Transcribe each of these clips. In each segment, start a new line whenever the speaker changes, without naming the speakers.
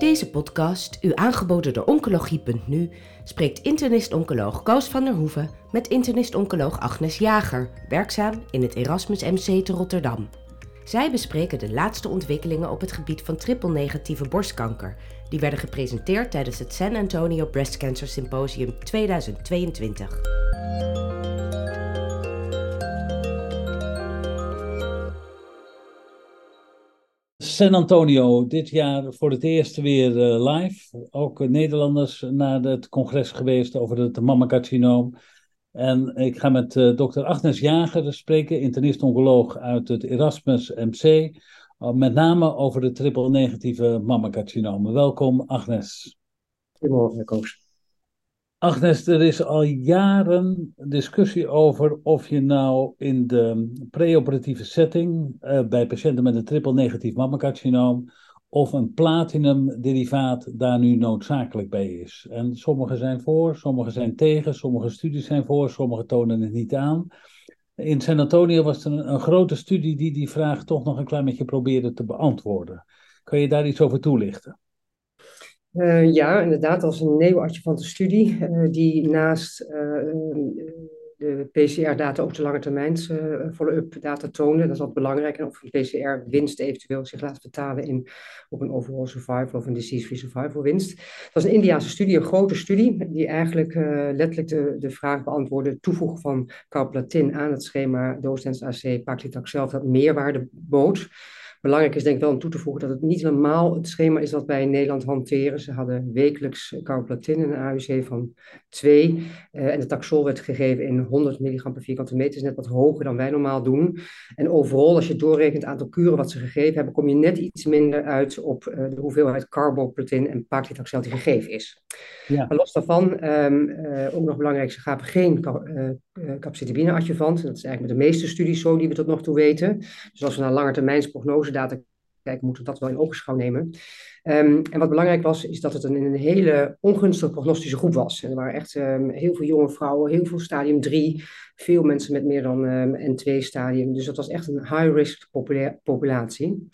deze podcast, u aangeboden door Oncologie.nu, spreekt internist-oncoloog Koos van der Hoeven met internist-oncoloog Agnes Jager, werkzaam in het Erasmus MC te Rotterdam. Zij bespreken de laatste ontwikkelingen op het gebied van triple-negatieve borstkanker. Die werden gepresenteerd tijdens het San Antonio Breast Cancer Symposium 2022.
San Antonio dit jaar voor het eerst weer uh, live. Ook Nederlanders naar het congres geweest over het mammacarcinoom. En ik ga met uh, dokter Agnes Jager spreken, internist-oncoloog uit het Erasmus MC. Uh, met name over de triple-negatieve mammacarcinomen. Welkom Agnes.
Goedemorgen Koos.
Agnes, er is al jaren discussie over of je nou in de preoperatieve setting uh, bij patiënten met een triple-negatief mammacarcinoom of een platinum-derivaat daar nu noodzakelijk bij is. En sommige zijn voor, sommige zijn tegen, sommige studies zijn voor, sommige tonen het niet aan. In San Antonio was er een, grote studie die die vraag toch nog een klein beetje probeerde te beantwoorden. Kan je daar iets over toelichten?
Uh, ja, inderdaad, was een neoadjuvante studie uh, die naast uh, de PCR-data op de lange termijn follow-up data toonde. Dat is wat belangrijk. En of een PCR-winst eventueel zich laat vertalen in op een overall survival of een disease-free survival winst. Dat was een Indiaanse studie, een grote studie, die eigenlijk letterlijk de, de vraag beantwoordde: toevoegen van carplatin aan het schema Docens AC paclitaxel, dat meerwaarde bood. Belangrijk is denk ik wel om toe te voegen dat het niet helemaal het schema is dat wij in Nederland hanteren. Ze hadden wekelijks carboplatin in een AUC van 2 uh, en de taxol werd gegeven in 100 milligram per vierkante meter. is net wat hoger dan wij normaal doen. En overal, als je doorrekent het aantal kuren wat ze gegeven hebben, kom je net iets minder uit op uh, de hoeveelheid carboplatin en paclitaxel die gegeven is. Ja. Maar los daarvan, um, uh, ook nog belangrijk, ze gaven geen capcitabine adjuvant. Dat is eigenlijk met de meeste studies zo die we tot nog toe weten. Dus als we naar langetermijnsprognosedata kijken, moeten we dat wel in ogenschouw nemen. Um, en wat belangrijk was, is dat het een, een hele ongunstige prognostische groep was. En er waren echt um, heel veel jonge vrouwen, heel veel stadium 3, veel mensen met meer dan um, N2 stadium. Dus dat was echt een high-risk populatie.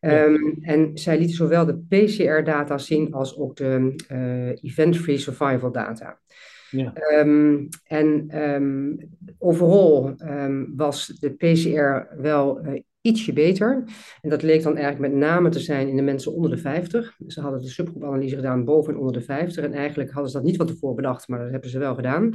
Ja. En zij lieten zowel de PCR-data zien als ook de uh, event-free survival data. Ja. Um, en um, overal was de PCR wel uh, ietsje beter. En dat leek dan eigenlijk met name te zijn in de mensen onder de 50. Ze hadden de subgroepanalyse gedaan boven en onder de 50. En eigenlijk hadden ze dat niet van tevoren bedacht, maar dat hebben ze wel gedaan.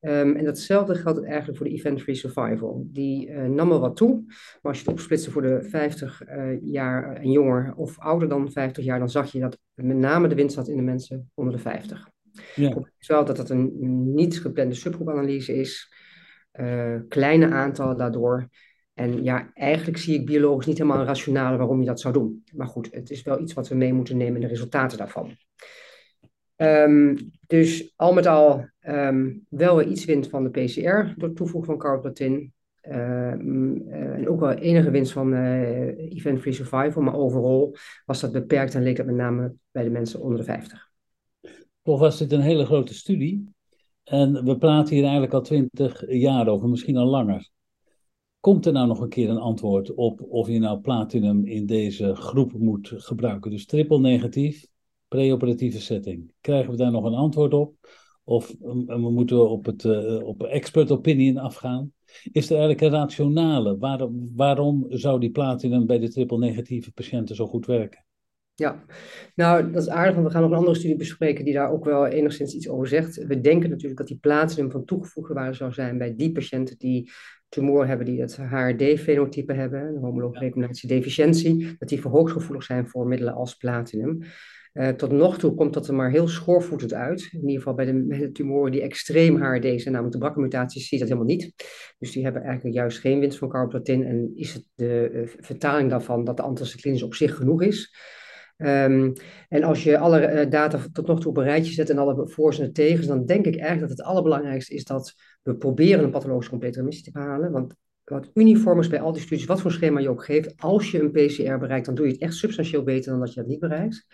Um, en datzelfde geldt eigenlijk voor de event-free survival. Die uh, nam wel wat toe, maar als je het opsplitste voor de 50 uh, jaar en jonger of ouder dan 50 jaar, dan zag je dat met name de winst zat in de mensen onder de 50. Ja. Het is wel dat het een niet geplande subgroepanalyse is, uh, kleine aantallen daardoor. En ja, eigenlijk zie ik biologisch niet helemaal een rationale waarom je dat zou doen. Maar goed, het is wel iets wat we mee moeten nemen in de resultaten daarvan. Um, dus al met al um, wel weer iets winst van de PCR door toevoegen van carboplatin. Um, uh, en ook wel enige winst van uh, event-free survival. Maar overal was dat beperkt en leek dat met name bij de mensen onder de 50.
Toch was dit een hele grote studie. En we praten hier eigenlijk al twintig jaar over, misschien al langer. Komt er nou nog een keer een antwoord op of je nou platinum in deze groep moet gebruiken? Dus triple negatief, preoperatieve setting. Krijgen we daar nog een antwoord op? Of we moeten op, het, uh, op expert opinion afgaan? Is er eigenlijk een rationale? Waarom, waarom zou die platinum bij de triple negatieve patiënten zo goed werken?
Ja, nou dat is aardig, want we gaan nog een andere studie bespreken die daar ook wel enigszins iets over zegt. We denken natuurlijk dat die platinum van toegevoegde waarde zou zijn bij die patiënten die tumor hebben die het HRD-fenotype hebben, de homologe recombinatiedeficiëntie, dat die verhoogd gevoelig zijn voor middelen als platinum. Uh, tot nog toe komt dat er maar heel schoorvoetend uit. In ieder geval bij de, bij de tumoren die extreem HRD zijn, namelijk de BRCA-mutaties, zie je dat helemaal niet. Dus die hebben eigenlijk juist geen winst van carboplatin. En is het de uh, vertaling daarvan dat de anthracyclines op zich genoeg is. Um, en als je alle uh, data tot nog toe op een rijtje zet en alle voor's en tegens, dan denk ik eigenlijk dat het allerbelangrijkste is dat we proberen een pathologische complete remissie te behalen. Want wat uniform is bij al die studies, wat voor schema je ook geeft, als je een PCR bereikt, dan doe je het echt substantieel beter dan dat je dat niet bereikt.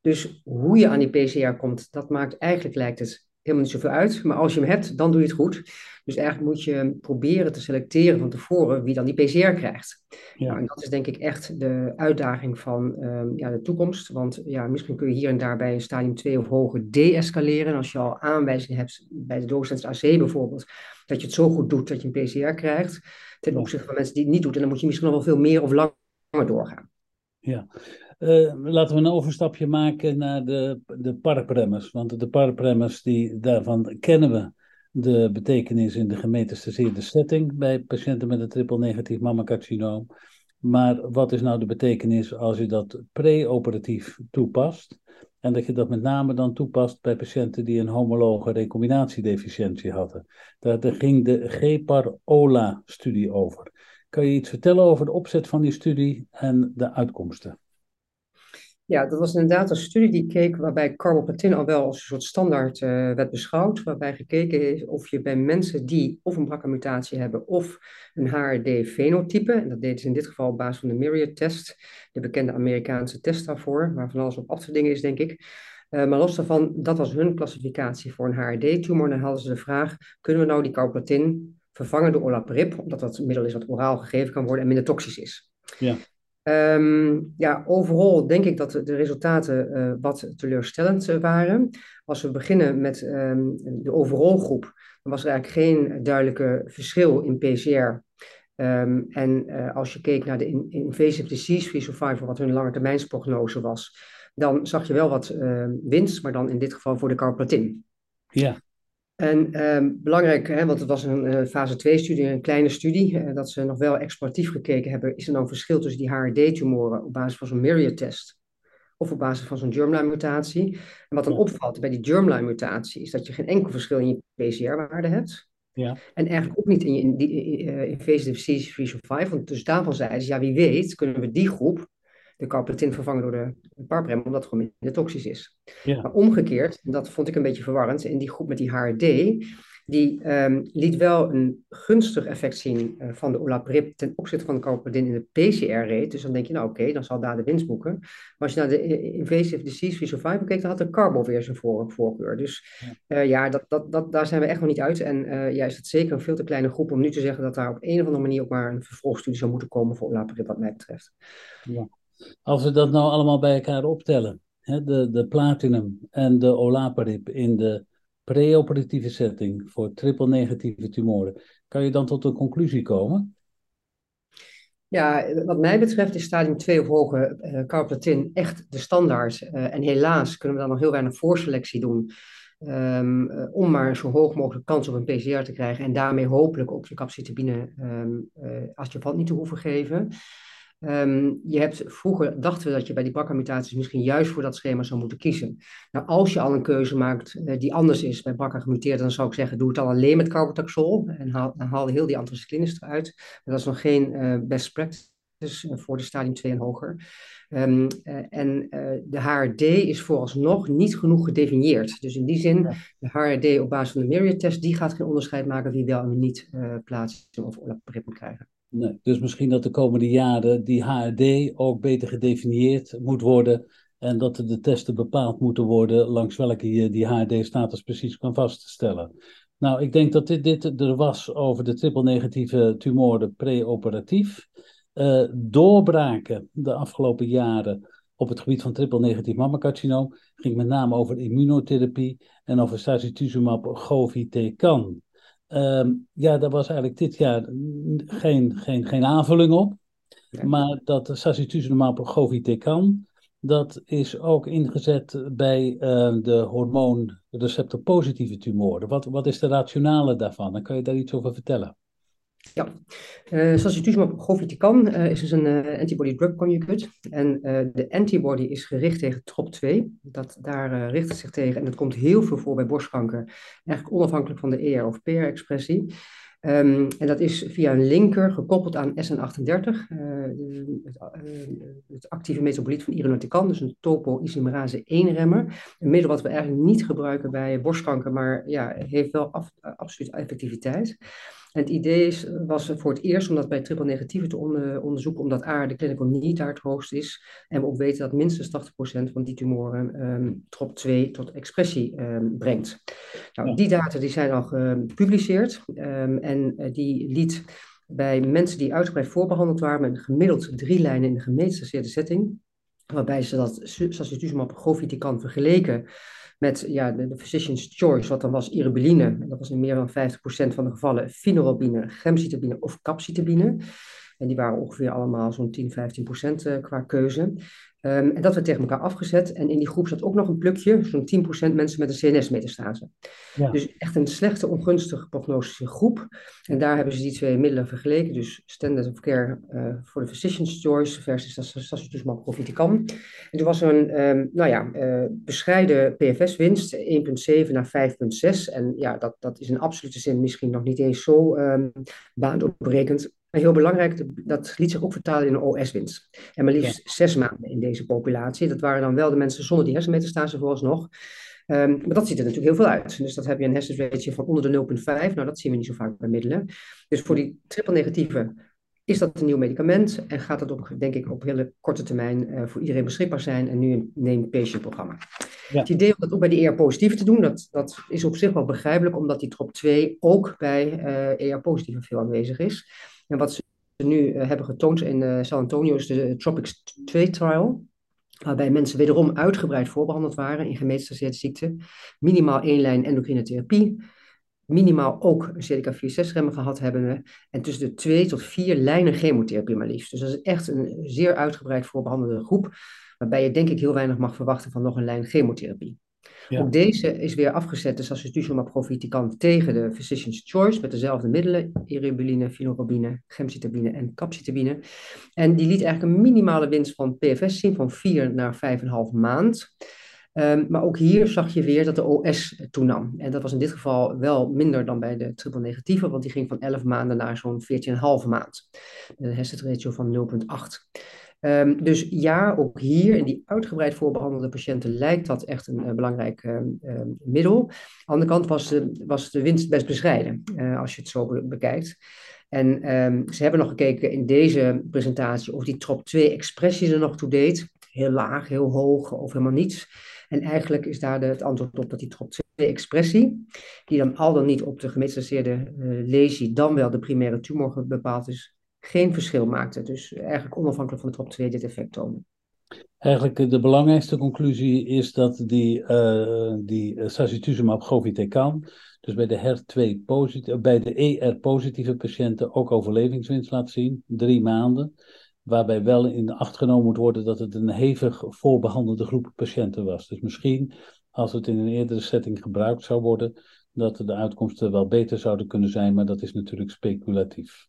Dus hoe je aan die PCR komt, dat maakt eigenlijk, lijkt het, helemaal niet zoveel uit. Maar als je hem hebt, dan doe je het goed. Dus eigenlijk moet je proberen te selecteren van tevoren wie dan die PCR krijgt. Ja. Nou, en dat is denk ik echt de uitdaging van ehm, ja, de toekomst. Want ja, misschien kun je hier en daar bij een stadium 2 of hoger de-escaleren. Als je al aanwijzingen hebt bij de doorgaans AC bijvoorbeeld, dat je het zo goed doet dat je een PCR krijgt. Ten opzichte van mensen die het niet doen. En dan moet je misschien nog wel veel meer of langer doorgaan.
Ja, uh, laten we een overstapje maken naar de, de. Want de parpremmers, die, daarvan kennen we de betekenis in de gemetastaseerde setting bij patiënten met een triple-negatief mammacarcinoom. Maar wat is nou de betekenis als je dat preoperatief toepast? En dat je dat met name dan toepast bij patiënten die een homologe recombinatiedeficiëntie hadden. Daar ging de GEPAR-OLA-studie over. Kan je iets vertellen over de opzet van die studie en de uitkomsten?
Ja, dat was inderdaad een studie die keek waarbij carboplatin al wel als een soort standaard uh, werd beschouwd. Waarbij gekeken is of je bij mensen die of een BRCA-mutatie hebben of een HRD-fenotype, en dat deden ze in dit geval op basis van de Myriad-test, de bekende Amerikaanse test daarvoor, waar van alles op af te dingen is, denk ik. Uh, maar los daarvan, dat was hun klassificatie voor een HRD-tumor. Dan hadden ze de vraag, kunnen we nou die carboplatin vervangen door olaparib, omdat dat middel is wat oraal gegeven kan worden en minder toxisch is.
Ja.
Um, ja, overal denk ik dat de resultaten uh, wat teleurstellend uh, waren. Als we beginnen met um, de overall groep, dan was er eigenlijk geen duidelijke verschil in PCR. Um, ehm, en uh, als je keek naar de in invasive disease-free survival, wat hun langetermijnsprognose was, dan zag je wel wat winst, maar dan in dit geval voor de carplatin.
Ja.
En um, belangrijk, hè, want het was een uh, fase 2-studie, een kleine studie, uh, dat ze nog wel exploratief gekeken hebben. Is er nou een verschil tussen die HRD-tumoren op basis van zo'n Myriad-test of op basis van zo'n germline-mutatie? En wat dan opvalt bij die germline-mutatie is dat je geen enkel verschil in je PCR-waarde hebt.
Ja.
En eigenlijk ook niet in je in, die, uh, invasive disease-free survival. Dus daarvan zeiden ze, ja, wie weet kunnen we die groep de carpetin vervangen door de parprem, omdat het gewoon minder toxisch is.
Ja.
Maar omgekeerd, dat vond ik een beetje verwarrend, in die groep met die HRD, die um, liet wel een gunstig effect zien uh, van de olaparib ten opzichte van de carpetin in de PCR-rate. Dus dan denk je, nou oké, okay, dan zal daar de winst boeken. Maar als je naar de invasive disease-free survival keek, dan had de carbo weer zijn voor, voorkeur. Dus ja, uh, ja dat, dat, dat, daar zijn we echt nog niet uit. En uh, ja, is het zeker een veel te kleine groep om nu te zeggen dat daar op een of andere manier ook maar een vervolgstudie zou moeten komen voor olaparib, wat mij betreft.
Ja. Als we dat nou allemaal bij elkaar optellen, hè, de, de platinum en de olaparib in de preoperatieve setting voor triple-negatieve tumoren, kan je dan tot een conclusie komen?
Ja, wat mij betreft is stadium 2 of hoger uh, carplatin echt de standaard. Uh, en helaas kunnen we dan nog heel weinig voorselectie doen. Um, uh, om maar zo hoog mogelijk kans op een PCR te krijgen. En daarmee hopelijk ook je capsitabine um, adjuvant niet te hoeven geven. Um, je hebt, vroeger dachten we dat je bij die BRCA-mutaties misschien juist voor dat schema zou moeten kiezen. Nou, als je al een keuze maakt uh, die anders is bij BRCA gemuteerd, dan zou ik zeggen, doe het dan alleen met carbotaxol en haal, dan haal heel die anthracyclines eruit. Maar dat is nog geen uh, best practice uh, voor de stadium 2 en hoger. Um, en de HRD is vooralsnog niet genoeg gedefinieerd. Dus in die zin, ja. de HRD op basis van de Myriad-test, die gaat geen onderscheid maken wie wel en niet plaatsing of olaparib moet krijgen.
Dus misschien dat de komende jaren die HRD ook beter gedefinieerd moet worden. En dat de testen bepaald moeten worden langs welke je die HRD-status precies kan vaststellen. Nou, ik denk dat dit, dit er was over de triple-negatieve tumoren preoperatief. Uh, doorbraken de afgelopen jaren op het gebied van triple-negatief mammacarcinoom ging met name over immunotherapie en over sacituzumab govitecan. Um, ja, daar was eigenlijk dit jaar geen, geen, geen aanvulling op. Ja. Maar dat sacituzumab govitecan, dat is ook ingezet bij uh, de hormoonreceptor-positieve tumoren. Wat, wat is de rationale daarvan? Dan kan je daar iets over vertellen.
Ja, uh, sacituzumab govitecan uh, is dus een uh, antibody-drug conjugate. En de antibody is gericht tegen TROP2. Dat, daar richt het zich tegen en dat komt heel veel voor bij borstkanker. Eigenlijk onafhankelijk van de ER of PR-expressie. Um, en dat is via een linker gekoppeld aan SN38, het, het, actieve metaboliet van irinotecan, dus een topoisomerase 1-remmer. Een middel wat we eigenlijk niet gebruiken bij borstkanker, maar ja, heeft wel absoluut effectiviteit. En het idee is, was voor het eerst om dat bij triple negatieve te onderzoeken, omdat A, de clinical need daar het hoogst is. En we ook weten dat minstens 80% van die tumoren um, TROP2 tot expressie um, brengt. Nou, die data die zijn al gepubliceerd um, en die liet bij mensen die uitgebreid voorbehandeld waren met gemiddeld drie lijnen in de gemetastaseerde setting, waarbij ze dat sacituzumab govitecan vergeleken met ja, de, physician's choice, wat dan was iribeline, en dat was in meer dan 50% van de gevallen finorobine, gemcitabine of capcitabine. En die waren ongeveer allemaal zo'n 10, 15 procent eh, qua keuze. Um, en dat werd tegen elkaar afgezet. En in die groep zat ook nog een plukje, zo'n 10% mensen met een CNS-metastase. Ja. Dus echt een slechte, ongunstige prognostische groep. En daar hebben ze die twee middelen vergeleken. Dus standard of care uh, voor de physician's choice versus sacituzumab govitecan. En toen was er een, um, nou ja, uh, bescheiden PFS-winst, 1,7 naar 5,6. En ja, dat, dat is in absolute zin misschien nog niet eens zo um, baanopbrekend. En heel belangrijk, dat liet zich ook vertalen in een OS-winst. En maar liefst zes maanden in deze populatie. Dat waren dan wel de mensen zonder die hersenmetastase vooralsnog. Um, maar dat ziet er natuurlijk heel veel uit. Dus dat heb je een hersenratio van onder de 0,5. Nou, dat zien we niet zo vaak bij middelen. Dus voor die triple-negatieve is dat een nieuw medicament en gaat dat ook, denk ik, op hele korte termijn uh, voor iedereen beschikbaar zijn en nu een named patient programma. Ja. Het idee om dat ook bij de ER-positieve te doen, dat, dat is op zich wel begrijpelijk, omdat die TROP2 ook bij uh, ER-positieve veel aanwezig is. En wat ze nu uh, hebben getoond in uh, San Antonio is de Tropics 2 trial. Waarbij mensen wederom uitgebreid voorbehandeld waren in gemetastaseerde ziekte. Minimaal één lijn endocrine therapie. Minimaal ook een CDK4-6-remmer gehad hebben. En tussen de twee tot vier lijnen chemotherapie maar liefst. Dus dat is echt een zeer uitgebreid voorbehandelde groep. Waarbij je denk ik heel weinig mag verwachten van nog een lijn chemotherapie. Ook deze is weer afgezet, dus sacituzumab govitecan tegen de physician's choice met dezelfde middelen, iribeline, finorobine, gemcitabine en capcitabine. En die liet eigenlijk een minimale winst van PFS zien van 4 naar 5,5 maand. Um, maar ook hier zag je weer dat de OS toenam. En dat was in dit geval wel minder dan bij de triple negatieve, want die ging van 11 maanden naar zo'n 14,5 maand. Een hazard ratio van 0,8. Um, dus ja, ook hier in die uitgebreid voorbehandelde patiënten lijkt dat echt een uh, belangrijk uh, uh, middel. Aan de kant was de, was de winst best bescheiden, eh, als je het zo be bekijkt. En ze hebben nog gekeken in deze presentatie of die TROP2-expressie er nog toe deed. Heel laag, heel hoog of helemaal niets. En eigenlijk is daar de, het antwoord op dat die TROP2-expressie, die dan al dan niet op de gemetastaseerde uh, lesie, dan wel de primaire tumor bepaald is, geen verschil maakte. Dus eigenlijk onafhankelijk van de top 2 dit effect tonen.
Eigenlijk eh, de belangrijkste conclusie is dat die, uh, die eh, sacituzumab govitecan, dus bij de, HER2 positieve, bij de ER-positieve patiënten ook overlevingswinst laat zien, drie maanden. Waarbij wel in acht genomen moet worden dat het een hevig voorbehandelde groep patiënten was. Dus misschien, als het in een eerdere setting gebruikt zou worden, dat de uitkomsten wel beter zouden kunnen zijn, maar dat is natuurlijk speculatief.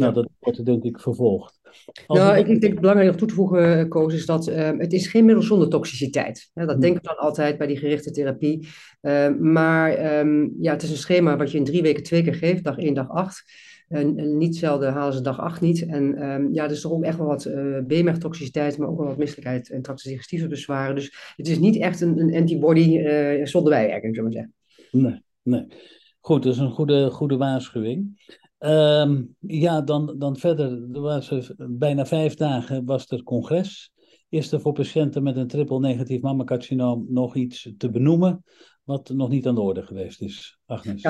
Nou, dat wordt denk ik vervolgd.
nou, ik, ik, denk belangrijk om toe te voegen, eh, Koos, is dat uh, het is geen middel zonder toxiciteit. Ja, dat hmm. denken we dan altijd bij die gerichte therapie. Uh, maar um, ja, het is een schema wat je in drie weken twee keer geeft, dag één, dag acht. En, niet zelden halen ze dag acht niet. En um, ja, er is toch ook echt wel wat uh, BMR-toxiciteit, maar ook wel wat misselijkheid en tractdigestieve bezwaren. Dus het is niet echt een, een antibody uh, zonder bijwerking, zullen we zeggen.
Nee, nee. Goed, dat is een goede, goede waarschuwing. Um, ja, dan, dan verder. Er was bijna vijf dagen was er congres. Is er voor patiënten met een triple negatief mammacarcinoom nog iets te benoemen wat nog niet aan de orde geweest is, Agnes?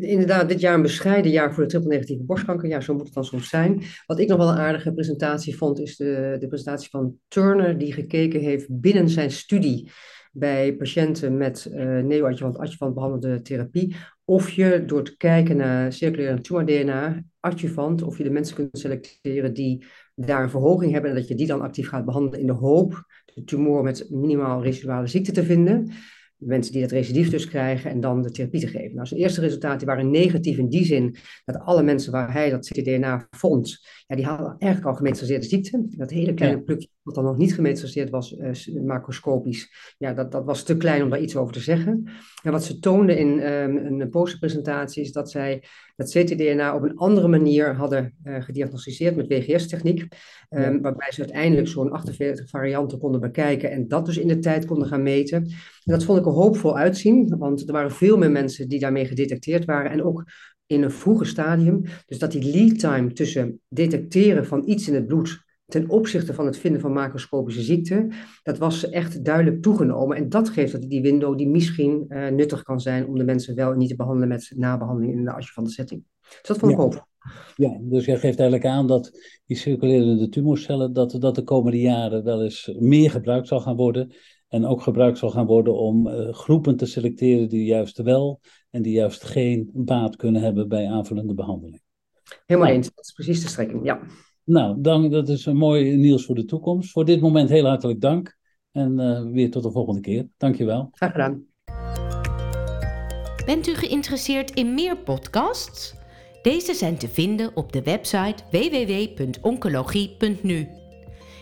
Inderdaad, dit jaar een bescheiden jaar voor de triple negatieve borstkanker. Ja, zo moet het dan soms zijn. Wat ik nog wel een aardige presentatie vond, is de, de presentatie van Turner, die gekeken heeft binnen zijn studie bij patiënten met uh, neoadjuvant adjuvant behandelde therapie of je door te kijken naar circulaire tumor-DNA, adjuvant, of je de mensen kunt selecteren die daar een verhoging hebben en dat je die dan actief gaat behandelen in de hoop de tumor met minimaal residuale ziekte te vinden mensen die dat recidief dus krijgen en dan de therapie te geven. Nou, zijn eerste resultaten waren negatief in die zin dat alle mensen waar hij dat ctDNA vond, ja, die hadden eigenlijk al gemetastaseerde ziekte. Dat hele kleine plukje wat dan nog niet gemetastaseerd was, uh, macroscopisch, ja, dat, dat was te klein om daar iets over te zeggen. En wat ze toonden in um, een posterpresentatie is dat zij dat ctDNA op een andere manier hadden uh, gediagnosticeerd met WGS-techniek, um, ehm, waarbij ze uiteindelijk zo'n 48 varianten konden bekijken en dat dus in de tijd konden gaan meten. En dat vond ik er hoopvol uitzien, want er waren veel meer mensen die daarmee gedetecteerd waren en ook in een vroege stadium. Dus dat die lead time tussen detecteren van iets in het bloed ten opzichte van het vinden van macroscopische ziekte, dat was echt duidelijk toegenomen. En dat geeft dat die window die misschien uh, nuttig kan zijn om de mensen wel en niet te behandelen met nabehandeling in de adjuvante setting. Dus dat vond ik
Ja.
hoop.
Ja, dus jij geeft eigenlijk aan dat die circulerende tumorcellen, dat, dat de komende jaren wel eens meer gebruikt zal gaan worden. En ook gebruikt zal gaan worden om eh, groepen te selecteren die juist wel en die juist geen baat kunnen hebben bij aanvullende behandeling.
Helemaal eens. Dat is precies de strekking. Ja.
Nou, dan, dat is een mooi nieuws voor de toekomst. Voor dit moment heel hartelijk dank. En eh, weer tot de volgende keer. Dankjewel.
Graag gedaan.
Bent u geïnteresseerd in meer podcasts? Deze zijn te vinden op de website www.oncologie.nu.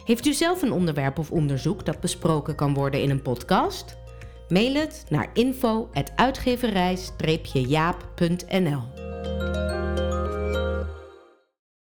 Heeft u zelf een onderwerp of onderzoek dat besproken kan worden in een podcast? Mail het naar info.uitgeverij-jaap.nl